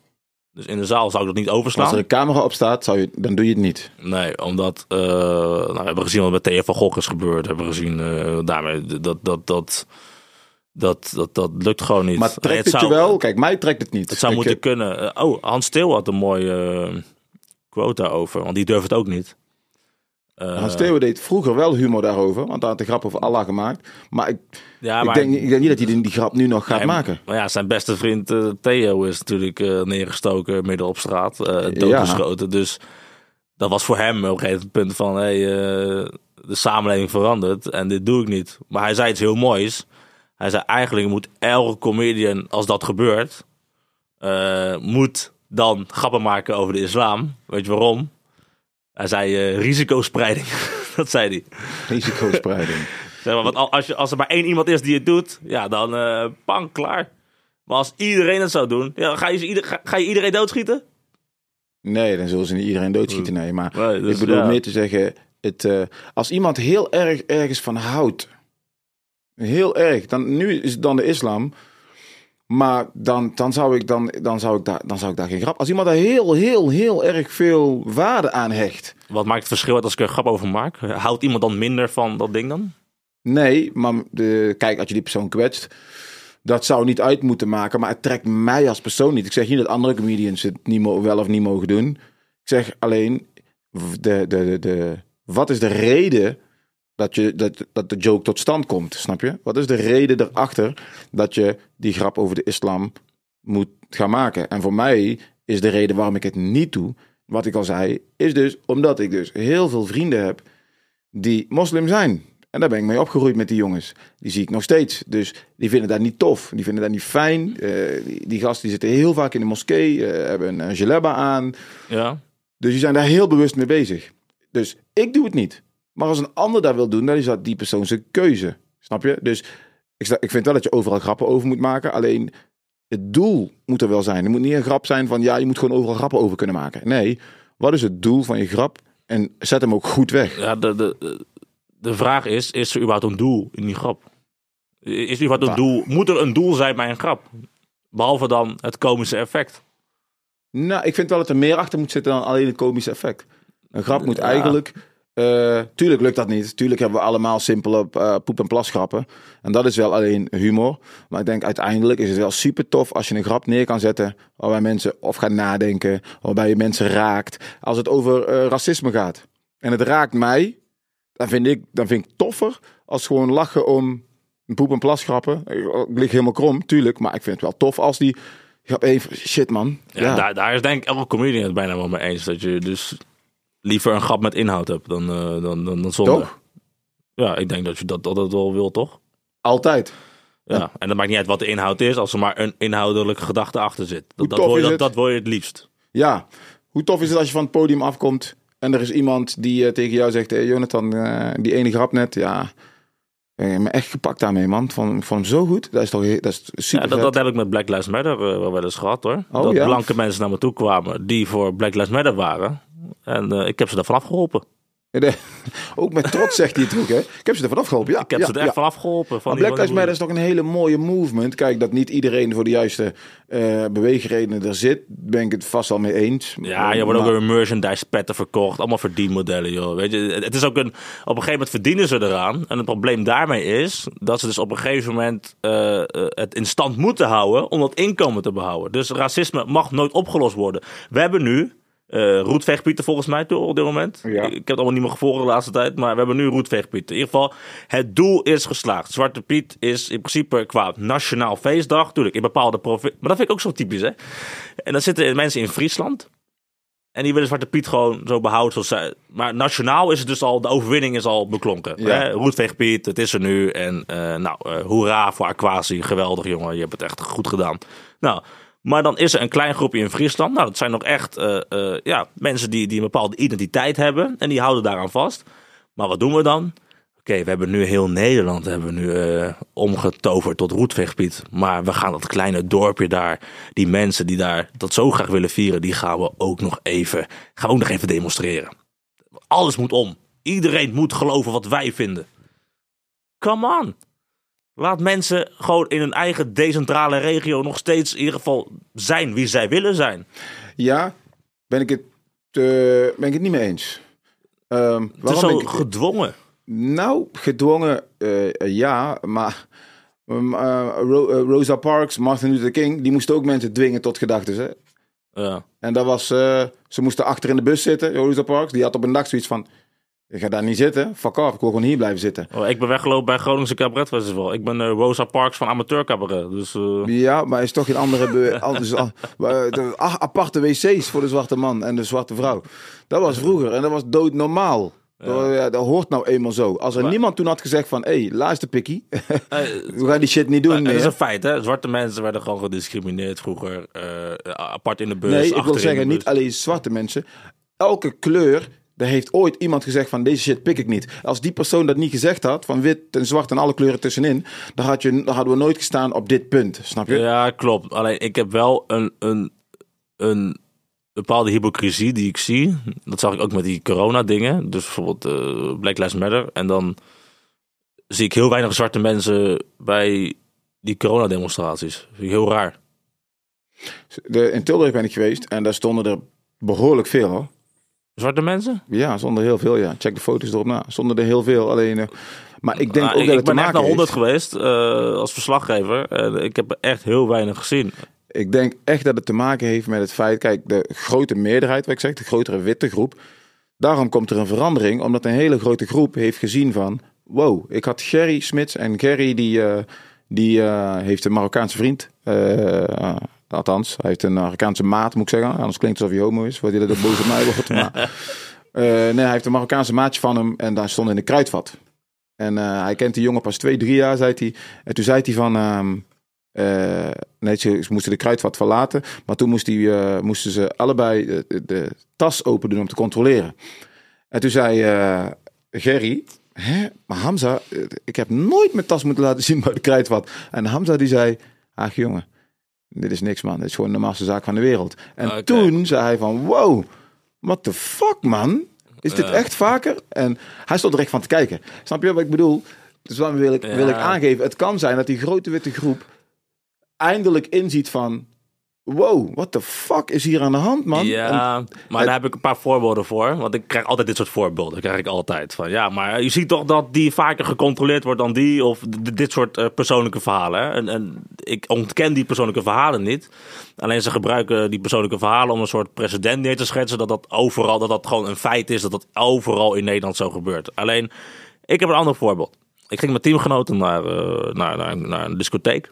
Dus in de zaal zou ik dat niet Als er overslaan. een camera op staat, zou je, dan doe je het niet. Nee, omdat eh, nou, we hebben gezien wat met Theo van Gogh is gebeurd. We hebben gezien eh, daarmee dat dat dat dat dat dat lukt gewoon niet. Maar trekt het, zou, wel? Kijk, mij trekt het niet. Het zou Ik, moeten eh, kunnen. Eh, oh, Hans Steel had een mooie eh, quote daarover, want die durft het ook niet. Eh, Hans Theo deed vroeger wel humor daarover, want hij had een grap over Allah gemaakt. Maar ik, ja, ik, denk, ik denk niet dat hij die, die grap nu nog gaat maken. Maar ja, zijn beste vriend eh, Theo is natuurlijk eh, neergestoken midden op straat, doodgeschoten. Dus dat was voor hem op een gegeven punt van... Hey, de samenleving verandert en dit doe ik niet. Maar hij zei iets heel moois. Hij zei eigenlijk moet elke comedian, als dat gebeurt... moet dan grappen maken over de islam. Weet je waarom? Hij zei eh, risicospreiding. [LAUGHS] dat zei hij. Risicospreiding. [LAUGHS] Zeg maar, want al- als, je, als er maar één iemand is die het doet, ja, dan pang, klaar. Maar als iedereen het zou doen, ja, ga, je, ga, ga je iedereen doodschieten? Nee, dan zullen ze niet iedereen doodschieten. Nee, maar Nee, dus ik bedoel ja. meer te zeggen, het, eh, als iemand heel erg ergens van houdt, heel erg, dan nu is het dan de islam, maar dan, dan, zou ik dan, dan, zou ik daar, dan zou ik daar geen grap. Als iemand daar heel, heel, heel erg veel waarde aan hecht, Wat maakt het verschil uit als ik er grap over maak? Houdt iemand dan minder van dat ding dan? nee, maar de, kijk, als je die persoon kwetst, dat zou niet uit moeten maken, maar het trekt mij als persoon niet. Ik zeg niet dat andere comedians het niet wel of niet mogen doen. Ik zeg alleen, de, de, de, de, wat is de reden dat, je, dat, dat de joke tot stand komt, snap je? Wat is de reden erachter dat je die grap over de islam moet gaan maken? En voor mij is de reden waarom ik het niet doe, wat ik al zei, is dus omdat ik dus heel veel vrienden heb die moslim zijn. En daar ben ik mee opgegroeid met die jongens. Die zie ik nog steeds. Dus die vinden dat niet tof. Die vinden dat niet fijn. Eh, die, die gasten die zitten heel vaak in de moskee, eh, hebben een, een aan. Ja. Dus die zijn daar heel bewust mee bezig. Dus ik doe het niet. Maar als een ander dat wil doen, dan is dat die persoon zijn keuze. Snap je? Dus ik, ik vind wel dat je overal grappen over moet maken. Alleen het doel moet er wel zijn. Het moet niet een grap zijn van ja, je moet gewoon overal grappen over kunnen maken. Nee, wat is het doel van je grap? En zet hem ook goed weg. ja de, de, de- vraag is, is er überhaupt een doel in die grap? Is er überhaupt een doel? Moet er een doel zijn bij een grap? Behalve dan het komische effect. Nou, ik vind wel dat er meer achter moet zitten dan alleen het komische effect. Een grap moet Ja. Eh, tuurlijk lukt dat niet. Tuurlijk hebben we allemaal simpele eh, poep- en plasgrappen. En dat is wel alleen humor. Maar ik denk uiteindelijk is het wel super tof als je een grap neer kan zetten. Waarbij mensen of gaan nadenken. Waarbij je mensen raakt. Als het over eh, racisme gaat. En het raakt mij. Dan vind ik, dan vind ik toffer als gewoon lachen om een poep- en plasgrappen. Ik, ik lig helemaal krom, tuurlijk. Maar ik vind het wel tof als die. grap even, shit man. Ja, Daar, daar is denk ik elke comedian het bijna wel mee eens. Dat je dus liever een grap met inhoud hebt dan, eh, dan, dan, dan zonder. Toch? Ja, ik denk dat je dat, dat, wel wil, toch? Altijd. Ja. En dat maakt niet uit wat de inhoud is, als er maar een inhoudelijke gedachte achter zit. Dat, wil, je- dat, het? dat wil je het liefst. Ja. Hoe tof is het als je van het podium afkomt en er is iemand die eh, tegen jou zegt: hey, Jonathan, eh, die ene grap net, ja. Ik heb me echt gepakt daarmee, man. Ik vond hem zo goed. Dat is toch dat is super. Ja, dat, dat heb ik met Black Lives Matter eh, wel wel eens gehad hoor. Oh, dat ja? blanke mensen naar me toe kwamen die voor Black Lives Matter waren. En eh, ik heb ze daarvan afgeholpen. Ja, de- [LAUGHS] ook met trots zegt hij het ook, hè? Ik heb ze ervan afgeholpen. Ja, Ik heb ja, ze er echt ja. van afgeholpen. Van Maar Black Lives Matter is toch een hele mooie movement. Kijk, dat niet iedereen voor de juiste eh, beweegredenen er zit, ben ik het vast wel mee eens. Ja, je wordt ook weer merchandise petten verkocht. Allemaal verdienmodellen, joh. Weet je, het is ook een... Op een gegeven moment verdienen ze eraan. En het probleem daarmee is dat ze dus op een gegeven moment eh, het in stand moeten houden om dat inkomen te behouden. Dus racisme mag nooit opgelost worden. We hebben nu eh roetveegpieten volgens mij toe op dit moment. Ja. Ik, ik heb het allemaal niet meer gevolgd de laatste tijd, maar we hebben nu roetveegpieten. In ieder geval, het doel is geslaagd. Zwarte Piet is in principe qua nationaal feestdag, natuurlijk in bepaalde provincies. Maar dat vind ik ook zo typisch, hè. En dan zitten mensen in Friesland. En die willen Zwarte Piet gewoon zo behouden zoals zij. Maar nationaal is het dus al, de overwinning is al beklonken. Ja. Hè? Het is er nu. En eh, nou, eh hoera voor Aquasi. Geweldig jongen, je hebt het echt goed gedaan. Nou, maar dan is er een klein groepje in Friesland. Nou, dat zijn nog echt eh, eh, ja, mensen die, die een bepaalde identiteit hebben. En die houden daaraan vast. Maar wat doen we dan? Oké, we hebben nu heel Nederland hebben we nu eh, omgetoverd tot roetveegpiet. Maar we gaan dat kleine dorpje daar, die mensen die daar dat zo graag willen vieren, die gaan we ook nog even, gaan we ook nog even demonstreren. Alles moet om. Iedereen moet geloven wat wij vinden. Come on. Laat mensen gewoon in hun eigen decentrale regio nog steeds in ieder geval zijn wie zij willen zijn. Ja, ben ik het, eh, ben ik het niet mee eens. Ehm, Het is zo ik- gedwongen. Nou, gedwongen, eh, ja, maar um, eh, Ro- Rosa Parks, Martin Luther King, die moesten ook mensen dwingen tot gedachten. Hè? Ja. En dat was, ze moesten achter in de bus zitten, Rosa Parks, die had op een dag zoiets van, Ik ga daar niet zitten. Fuck off, ik wil gewoon hier blijven zitten. Oh, ik ben weggelopen bij Groningse Cabaret Festival. Ik ben eh, Rosa Parks van Amateur Cabaret. Dus eh, Ja, maar is toch geen andere... [LAUGHS] al- dus a- aparte wc's voor de zwarte man en de zwarte vrouw. Dat was vroeger en dat was doodnormaal. Dat, ja, dat hoort nou eenmaal zo. Als er Maar- niemand toen had gezegd van... Hé, hey, luister pikkie. eh, [LAUGHS] We gaan die shit niet doen het is meer. een feit, hè? Zwarte mensen werden gewoon gediscrimineerd vroeger. eh, apart in de bus. Nee, ik wil zeggen, niet alleen zwarte mensen. Elke kleur, daar heeft ooit iemand gezegd van deze shit pik ik niet. Als die persoon dat niet gezegd had, van wit en zwart en alle kleuren tussenin, dan, had je, dan hadden we nooit gestaan op dit punt. Snap je? Ja, klopt. Alleen ik heb wel een, een, een bepaalde hypocrisie die ik zie. Dat zag ik ook met die corona-dingen. Dus bijvoorbeeld eh Black Lives Matter. En dan zie ik heel weinig zwarte mensen bij die coronademonstraties. Vind ik heel raar. De, in Tilburg ben ik geweest en daar stonden er behoorlijk veel hoor. Zwarte mensen? Ja, stonden er heel veel, ja. Check de foto's erop na. Stonden er heel veel. Alleen, eh, maar ik denk Ah, ook ik, dat ik het te ben echt maken naar 100 heeft. geweest eh, als verslaggever. En ik heb echt heel weinig gezien. Ik denk echt dat het te maken heeft met het feit, kijk, de grote meerderheid, wat ik zeg, de grotere witte groep. Daarom komt er een verandering, omdat een hele grote groep heeft gezien van, wow, ik had Gerry Smits en Gerry die, eh, die eh, heeft een Marokkaanse vriend. Althans, hij heeft een Marokkaanse maat, moet ik zeggen. Anders klinkt het alsof hij homo is, wordt hij dat boos op mij wordt. Maar, eh, nee, hij heeft een Marokkaanse maatje van hem en daar stond in de kruidvat. En eh, hij kent die jongen pas twee, drie jaar, zei hij. En toen zei hij van... ehm, eh, nee, ze, ze moesten de kruidvat verlaten. Maar toen moest die, moesten ze allebei de, de, de tas open doen om te controleren. En toen zei Gerry... Hè? Maar Hamza, ik heb nooit mijn tas moeten laten zien bij de kruidvat. En Hamza die zei... Ach jongen, dit is niks man. Dit is gewoon de normaalste zaak van de wereld. En toen zei hij van... Wow, what the fuck man? Is dit echt vaker? En hij stond er echt van te kijken. Snap je wat ik bedoel? Dus daarom wil ik, wil ik aangeven. Het kan zijn dat die grote witte groep eindelijk inziet van... Wow, what the fuck is hier aan de hand, man? En- Ja, maar daar heb ik een paar voorbeelden voor. Want ik krijg altijd dit soort voorbeelden. krijg ik altijd. Van, ja, maar je ziet toch dat die vaker gecontroleerd wordt dan die. Of dit soort eh, persoonlijke verhalen. hè. En, en ik ontken die persoonlijke verhalen niet. Alleen ze gebruiken die persoonlijke verhalen om een soort precedent neer te schetsen. Dat dat overal, dat dat gewoon een feit is. Dat dat overal in Nederland zo gebeurt. Alleen, ik heb een ander voorbeeld. Ik ging met teamgenoten naar, eh, naar, naar, naar een discotheek.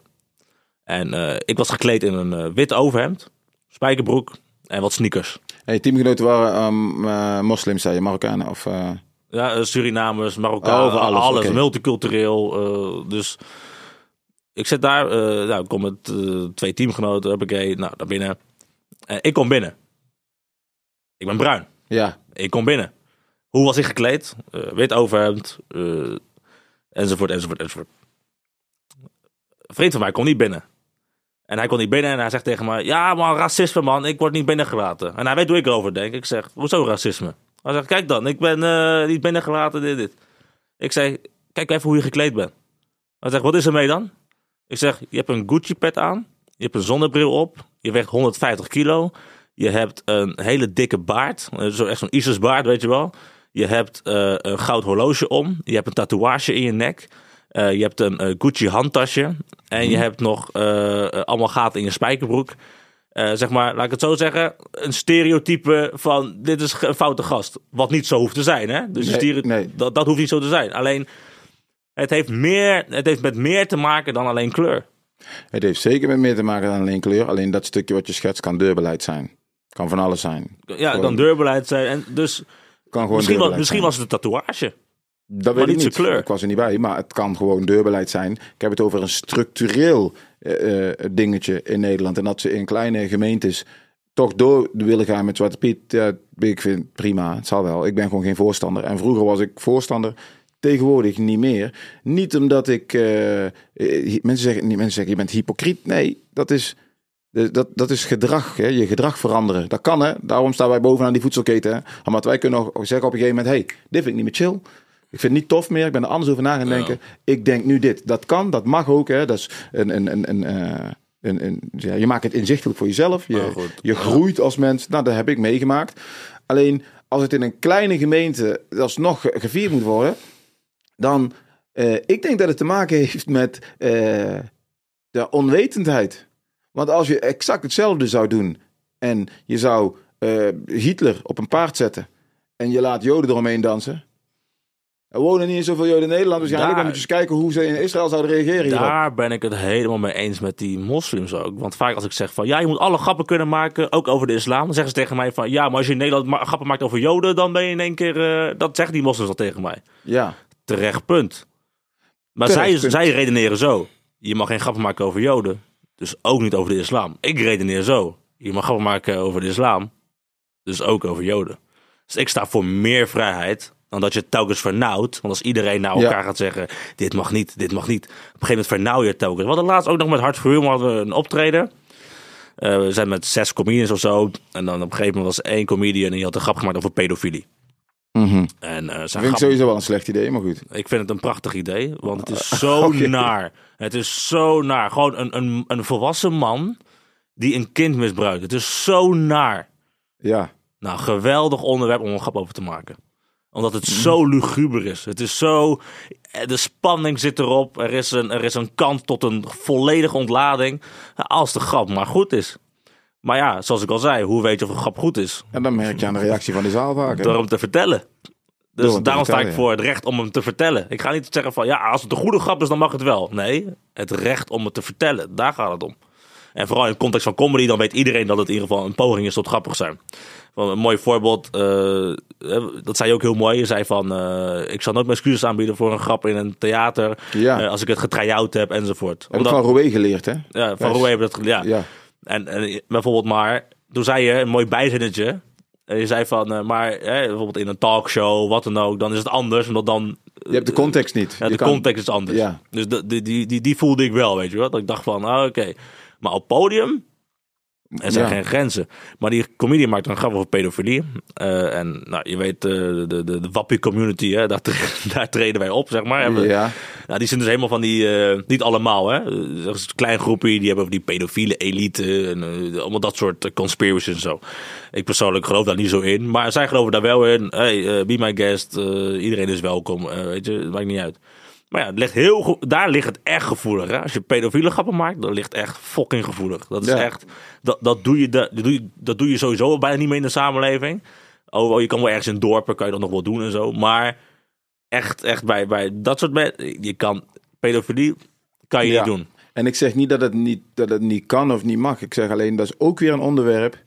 En eh, ik was gekleed in een eh, wit overhemd, spijkerbroek en wat sneakers. Hey, teamgenoten waren ehm, eh, moslims, zei je, Marokkanen of... Ja, Surinamers, Marokkanen, Over alles, alles, multicultureel. dus ik zit daar, nou, ik kom met twee teamgenoten, heb ik nou, daar binnen. Ik kom binnen. Ik ben bruin. ja, Ik kom binnen. Hoe was ik gekleed? Wit overhemd, enzovoort, enzovoort, enzovoort. Een vriend van mij kon niet binnen. En hij kon niet binnen en hij zegt tegen mij... Ja, maar racisme man, ik word niet binnengelaten. En hij weet hoe ik erover denk. Ik zeg, hoezo racisme? Hij zegt, kijk dan, ik ben eh, niet binnengelaten, dit, dit. Ik zeg, kijk even hoe je gekleed bent. Hij zegt, wat is er mee dan? Ik zeg, je hebt een Gucci pet aan. Je hebt een zonnebril op. Je weegt 150 kilo. Je hebt een hele dikke baard. Eh, Zo echt zo'n Isis baard, weet je wel. Je hebt eh, een goud horloge om. Je hebt een tatoeage in je nek. Eh, je hebt een eh, Gucci handtasje. En je hebt nog eh, allemaal gaten in je spijkerbroek. Zeg maar, laat ik het zo zeggen. Een stereotype van dit is een foute gast. Wat niet zo hoeft te zijn, hè? Dus Nee. Dat, dat hoeft niet zo te zijn. Alleen, het heeft, meer, het heeft met meer te maken dan alleen kleur. het heeft zeker met meer te maken dan alleen kleur. Alleen dat stukje wat je schetst kan deurbeleid zijn. Kan van alles zijn. Ja, het Gewoon- kan deurbeleid zijn. En dus Kan gewoon misschien, was, misschien was het een tatoeage. Dat weet ik niet kleur. Ik was er niet bij, maar het kan gewoon deurbeleid zijn. Ik heb het over een structureel eh, eh, dingetje in Nederland. En dat ze in kleine gemeentes toch door willen gaan met Zwarte Piet. Ja, ik vind prima, het zal wel. Ik ben gewoon geen voorstander. En vroeger was ik voorstander. Tegenwoordig niet meer. Niet omdat ik. eh, mensen, zeggen, niet, mensen zeggen je bent hypocriet. Nee, dat is. Dat, dat is gedrag, hè? je gedrag veranderen. Dat kan, hè? Daarom staan wij bovenaan die voedselketen. Hè? Omdat wij kunnen nog zeggen op een gegeven moment: hey, dit vind ik niet meer chill. Ik vind het niet tof meer. Ik ben er anders over na gaan denken. Ik denk nu dit. Dat kan, dat mag ook. Hè? Dat is een, een, een, een, eh, een, een- ja, je maakt het inzichtelijk voor jezelf. Je, je groeit als mens. Nou, dat heb ik meegemaakt. Alleen als het in een kleine gemeente alsnog ge- gevierd moet worden, dan. eh, ik denk dat het te maken heeft met eh, de onwetendheid. Want als je exact hetzelfde zou doen en je zou Hitler op een paard zetten en je laat Joden eromheen dansen, Er wonen niet zoveel Joden in Nederland. Waarschijnlijk Daar- dan moet je eens kijken hoe ze in Israël zouden reageren hierop. Daar ben ik het helemaal mee eens met die moslims ook. Want vaak als ik zeg van ja, je moet alle grappen kunnen maken, ook over de islam, dan zeggen ze tegen mij van ja, maar als je in Nederland ma- grappen maakt over Joden, dan ben je in één keer. eh, dat zeggen die moslims al tegen mij. Ja, Terecht punt. Maar Terecht zij, punt. zij redeneren zo. Je mag geen grappen maken over Joden. Dus ook niet over de islam. Ik redeneer zo. Je mag grappen maken over de islam. Dus ook over Joden. Dus ik sta voor meer vrijheid. Dan dat je het telkens vernauwt. Want als iedereen naar Ja. elkaar gaat zeggen. Dit mag niet, dit mag niet. Op een gegeven moment vernauw je het telkens. We hadden laatst ook nog met Hart voor Humor hadden we een optreden. Eh, we zijn met zes comedians of zo. En dan op een gegeven moment was één comedian. En die had een grap gemaakt over pedofilie. Mhm. En, eh, zijn vind ik sowieso wel een slecht idee, maar goed. ik vind het een prachtig idee, want het is [LAUGHS] zo naar. Het is zo naar. Gewoon een, een, een volwassen man die een kind misbruikt. Het is zo naar. Ja, Nou, geweldig onderwerp om een grap over te maken. Omdat het zo luguber is. Het is zo... De spanning zit erop. Er is een, er is een kans tot een volledige ontlading. Als de grap maar goed is. Maar ja, zoals ik al zei, hoe weet je of een grap goed is? en dan merk je aan de reactie van de zaal vaak. hè? Door hem te vertellen. Dus daarom sta ik voor het recht om hem te vertellen. Ik ga niet zeggen van ja, als het een goede grap is, dan mag het wel. Nee, het recht om het te vertellen. Daar gaat het om. En vooral in de context van comedy, dan weet iedereen dat het in ieder geval een poging is tot grappig zijn. Van een mooi voorbeeld, eh, dat zei je ook heel mooi. Je zei van, eh, ik zal nooit mijn excuses aanbieden voor een grap in een theater. Ja. eh, als ik het getry-out heb enzovoort. Heb ik van Roué geleerd, hè? ja, van Yes. Roué we dat geleerd. Ja. Ja. En, en bijvoorbeeld maar, toen zei je een mooi bijzinnetje. En je zei van, maar hè, bijvoorbeeld in een talkshow, wat dan ook, dan is het anders. Omdat dan Je hebt de context niet. ja, Je de kan- context is anders. Ja. Dus die, die, die, die voelde ik wel, weet je wel. Dat ik dacht van, ah, oké. Maar op podium, er zijn Ja. geen grenzen. Maar die comedian maakt een grap over pedofilie. Eh, en nou, je weet, eh, de, de, de, wappie community, hè, daar, [LAUGHS] daar treden wij op, zeg maar. Ja, nou, die zijn dus helemaal van die, eh, niet allemaal hè. Er is een klein groepje, die hebben over die pedofiele elite en allemaal dat soort conspiracies en zo. Ik persoonlijk geloof daar niet zo in, maar zij geloven daar wel in. Hey, be my guest, iedereen is welkom, weet je, het maakt niet uit. Maar ja, het ligt heel daar ligt het echt gevoelig. Hè? Als je pedofiele grappen maakt, dan ligt echt fucking gevoelig. Dat is Ja. echt, dat, dat, doe je, dat, doe je, dat doe je sowieso bijna niet meer in de samenleving. Oh, oh, je kan wel ergens in dorpen, kan je dat nog wel doen en zo. Maar echt, echt bij, bij dat soort mensen, je kan pedofilie kan je Ja. niet doen. En ik zeg niet dat het niet, dat het niet kan of niet mag. Ik zeg alleen, dat is ook weer een onderwerp.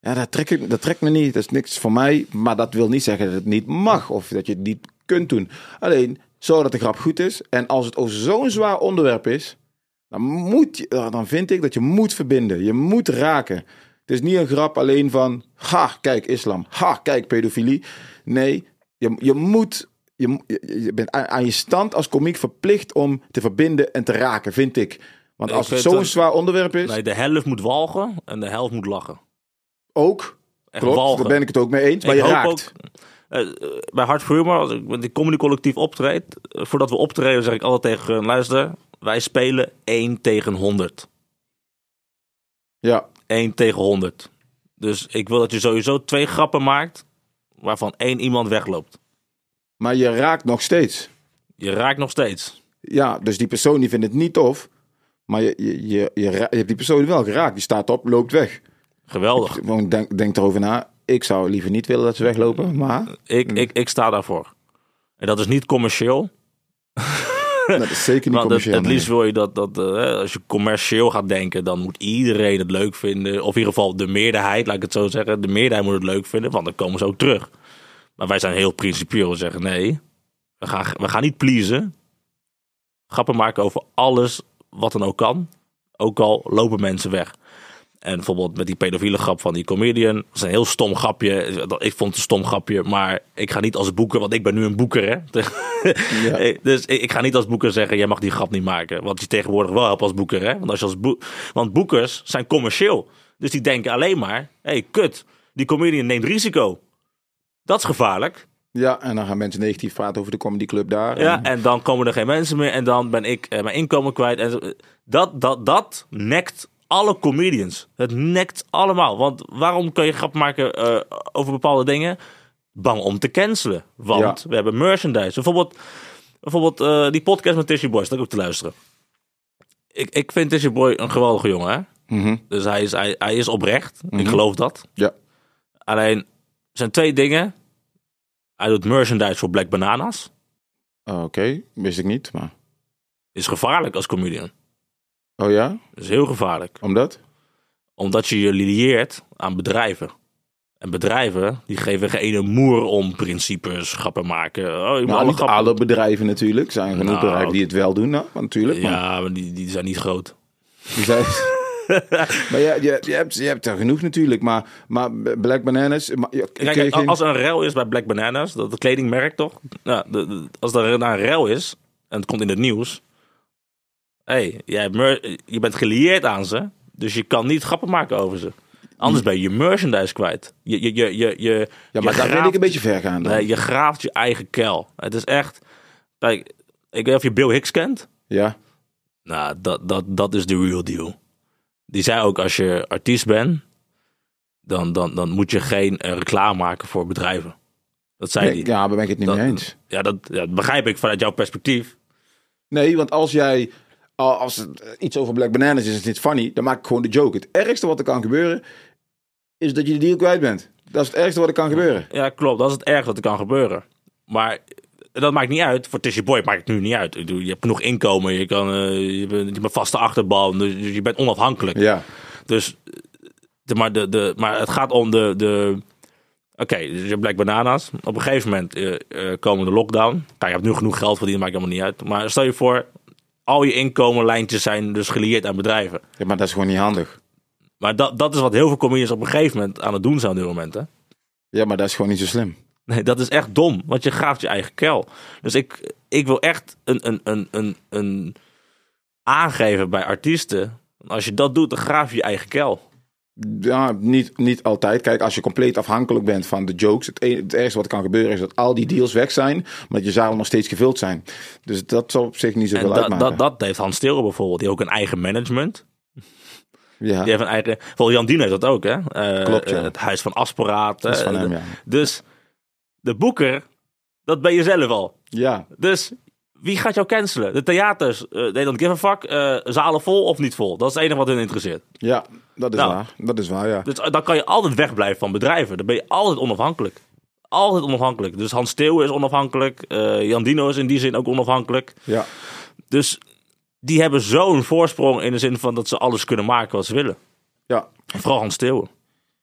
Ja, dat, trek ik, dat trekt me niet. Dat is niks voor mij. Maar dat wil niet zeggen dat het niet mag. Of dat je het niet kunt doen. Alleen, zorg dat de grap goed is. En als het over zo'n zwaar onderwerp is. Dan, moet je, dan vind ik dat je moet verbinden. Je moet raken. Het is niet een grap alleen van. Ha, kijk islam. Ha, kijk pedofilie. Nee, je, je moet. Je, je, bent aan, aan je stand als komiek verplicht om te verbinden en te raken, vind ik. Want Ik als het vind zo'n zwaar onderwerp is, Nee, de helft moet walgen en de helft moet lachen. ook. Echt Klopt, walgen. daar ben ik het ook mee eens. Maar Ik je raakt. ook, eh, eh, bij Hart voor Humor, als ik met die comedy collectief optreed, eh, voordat we optreden zeg ik altijd tegen hun, luister, wij spelen 1 tegen 100. Ja, 1 tegen 100. Dus ik wil dat je sowieso twee grappen maakt, waarvan één iemand wegloopt. maar je raakt nog steeds. Je raakt nog steeds. Ja, dus die persoon die vindt het niet tof. Maar je, je, je, je, je hebt die persoon wel geraakt. Die staat op, loopt weg. Geweldig. Gewoon denk, denk erover na. Ik zou liever niet willen dat ze weglopen. Maar Ik, ik, ik sta daarvoor. En dat is niet commercieel. [LAUGHS] dat is zeker niet het, commercieel. het nee. liefst wil je dat, dat eh, als je commercieel gaat denken, dan moet iedereen het leuk vinden. Of in ieder geval de meerderheid, laat ik het zo zeggen. De meerderheid moet het leuk vinden, want dan komen ze ook terug. Maar wij zijn heel principieel. We zeggen nee, we gaan, we gaan niet pleasen. Grappen maken over alles wat dan ook kan. Ook al lopen mensen weg. En bijvoorbeeld met die pedofiele grap van die comedian. Dat is een heel stom grapje. Ik vond het een stom grapje. Maar ik ga niet als boeker, want ik ben nu een boeker. Hè? [LAUGHS] Ja. Dus ik ga niet als boeker zeggen, jij mag die grap niet maken. Want je tegenwoordig wel helpt als boeker. Hè? Want, als je als want boekers zijn commercieel. Dus die denken alleen maar, hé hey, kut, die comedian neemt risico. Dat is gevaarlijk. Ja, en dan gaan mensen negatief praten over de comedyclub daar. Ja, En- en dan komen er geen mensen meer. En dan ben ik eh, mijn inkomen kwijt. En dat, dat, dat nekt alle comedians. Het nekt allemaal. Want waarom kun je grap maken eh, over bepaalde dingen? Bang om te cancelen. Want Ja. we hebben merchandise. Bijvoorbeeld, bijvoorbeeld eh, die podcast met Tishy Boy. Dat ook te luisteren. Ik, ik vind Tishy Boy een geweldige jongen. Hè? Mhm. Dus hij is, hij, hij is oprecht. Ik geloof dat. ja. Alleen, er zijn twee dingen. Hij doet merchandise voor Black Bananas. Oké, wist ik niet, maar... Is gevaarlijk als comedian. Oh ja? Is heel gevaarlijk. Omdat? Omdat je je lieert aan bedrijven. En bedrijven die geven geen ene moer om principes, grappen maken. Oh, moet Nou, alle niet grappen... alle bedrijven natuurlijk. Zijn genoeg Nou, bedrijven die het wel doen, nou, natuurlijk. Maar Ja, maar die, die zijn niet groot. die zijn... [LAUGHS] maar ja, je, je, hebt, je hebt er genoeg natuurlijk. Maar, maar Black Bananas... Maar, Kijk, geen- als er een rel is bij Black Bananas, dat kledingmerk toch? Ja, de, de- als er nou een rel is en het komt in het nieuws. Hey, jij je bent gelieerd aan ze, dus je kan niet grappen maken over ze. Anders ben je je merchandise kwijt. Je, je, je, je, je, Ja, je maar daar graaft- ik een beetje ver gaan. dan. Nee, je graaft je eigen kuil. Het is echt. Kijk, ik weet niet of je Bill Hicks kent. Ja, Nou, dat, dat, dat is de real deal. Die zei ook, als je artiest bent, dan, dan, dan moet je geen eh, reclame maken voor bedrijven. Dat zei nee, hij. ja, daar ben ik het niet Dat- mee eens. Ja, dat, ja, dat begrijp ik vanuit jouw perspectief. Nee, want als jij... Als het eh, iets over Black Bananas is, is het niet funny. Dan maak ik gewoon de joke. Het ergste wat er kan gebeuren, is dat je de deal kwijt bent. Dat is het ergste wat er kan gebeuren. Ja, klopt. Dat is het erg wat er kan gebeuren. Maar dat maakt niet uit. Voor Tishy Boy maakt het nu niet uit. Ik bedoel, je hebt genoeg inkomen. Je, kan, eh, je, bent, je bent vaste achterban. Dus je bent onafhankelijk. Ja, Dus, de, maar, de, de, maar het gaat om de. de Oké, dus je hebt Black Bananas. Op een gegeven moment eh, eh, komen de lockdown. Kijk, je hebt nu genoeg geld verdiend, maakt helemaal niet uit. Maar stel je voor, al je inkomenlijntjes zijn dus gelieerd aan bedrijven. ja maar dat is gewoon niet handig. Maar dat, dat is wat heel veel comedians op een gegeven moment aan het doen zijn op dit moment. Hè? Ja, maar dat is gewoon niet zo slim. Nee, dat is echt dom, want je graaft je eigen kuil. Dus ik, ik wil echt een, een, een, een, een aangeven bij artiesten. Als je dat doet, dan graaf je je eigen kuil. Ja, niet, niet altijd. Kijk, als je compleet afhankelijk bent van de jokes. Het, e- het ergste wat er kan gebeuren is dat al die deals weg zijn. Maar dat je zalen nog steeds gevuld zijn. Dus dat zal op zich niet En zoveel dat, uitmaken. dat, dat heeft Hans Steeuwen bijvoorbeeld. Die ook een eigen management. ja, Die heeft een eigen... Volgens Jan Dien heeft dat ook, hè? Eh, Klopt, ja. eh, Het Huis van Asporaat. is eh, van hem, ja. Dus de boeker, dat ben je zelf al. Ja, Dus wie gaat jou cancelen? De theaters, eh they don't give a fuck. eh, zalen vol of niet vol? Dat is het enige wat hun interesseert. ja, dat is Nou. waar. Dat is waar, ja. Dus dan kan je altijd wegblijven van bedrijven. Dan ben je altijd onafhankelijk. Altijd onafhankelijk. Dus Hans Steeuwen is onafhankelijk. eh, Jan Dino is in die zin ook onafhankelijk. Ja, Dus die hebben zo'n voorsprong in de zin van dat ze alles kunnen maken wat ze willen. ja. Vooral Hans Steeuwen.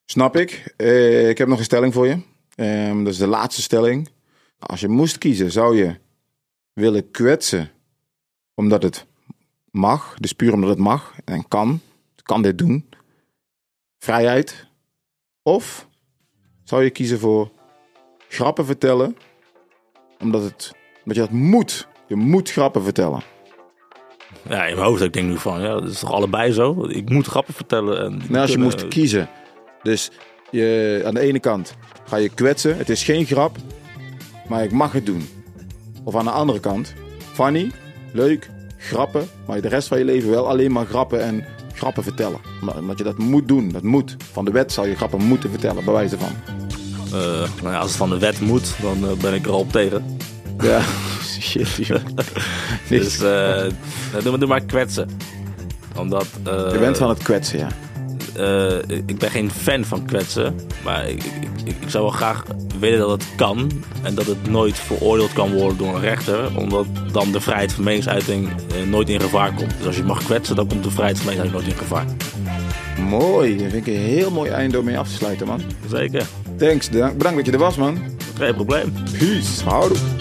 snap ik. Eh, ik heb nog een stelling voor je. Ehm, dat is de laatste stelling. Als je moest kiezen, zou je willen kwetsen omdat het mag. Dus puur omdat het mag en kan. Kan dit doen. Vrijheid. Of zou je kiezen voor grappen vertellen omdat, het, omdat je dat moet. Je moet grappen vertellen. Ja, in mijn hoofd ik denk nu van, ja, dat is toch allebei zo? Ik moet grappen vertellen. En Nou, als je kunnen- moest kiezen. Dus je, aan de ene kant ga je kwetsen. Het is geen grap, maar ik mag het doen. Of aan de andere kant, funny, leuk, grappen. Maar de rest van je leven wel alleen maar grappen en grappen vertellen. Omdat je dat moet doen, dat moet. Van de wet zal je grappen moeten vertellen, bij wijze van. Eh, nou ja, als het van de wet moet, dan eh, ben ik er al op tegen. Ja, [LAUGHS] shit, joh. Dus eh, doe, maar- doe maar kwetsen. Omdat... Je bent van het kwetsen, ja. Eh, ik ben geen fan van kwetsen. Maar ik, ik, ik, zou wel graag willen dat het kan. En dat het nooit veroordeeld kan worden door een rechter. Omdat dan de vrijheid van meningsuiting eh, nooit in gevaar komt. Dus als je mag kwetsen, dan komt de vrijheid van meningsuiting nooit in gevaar. Mooi, dat vind ik een heel mooi einde om mee af te sluiten, man. Zeker. Thanks, bedankt dat je er was, man. Geen probleem. Peace, houdoe.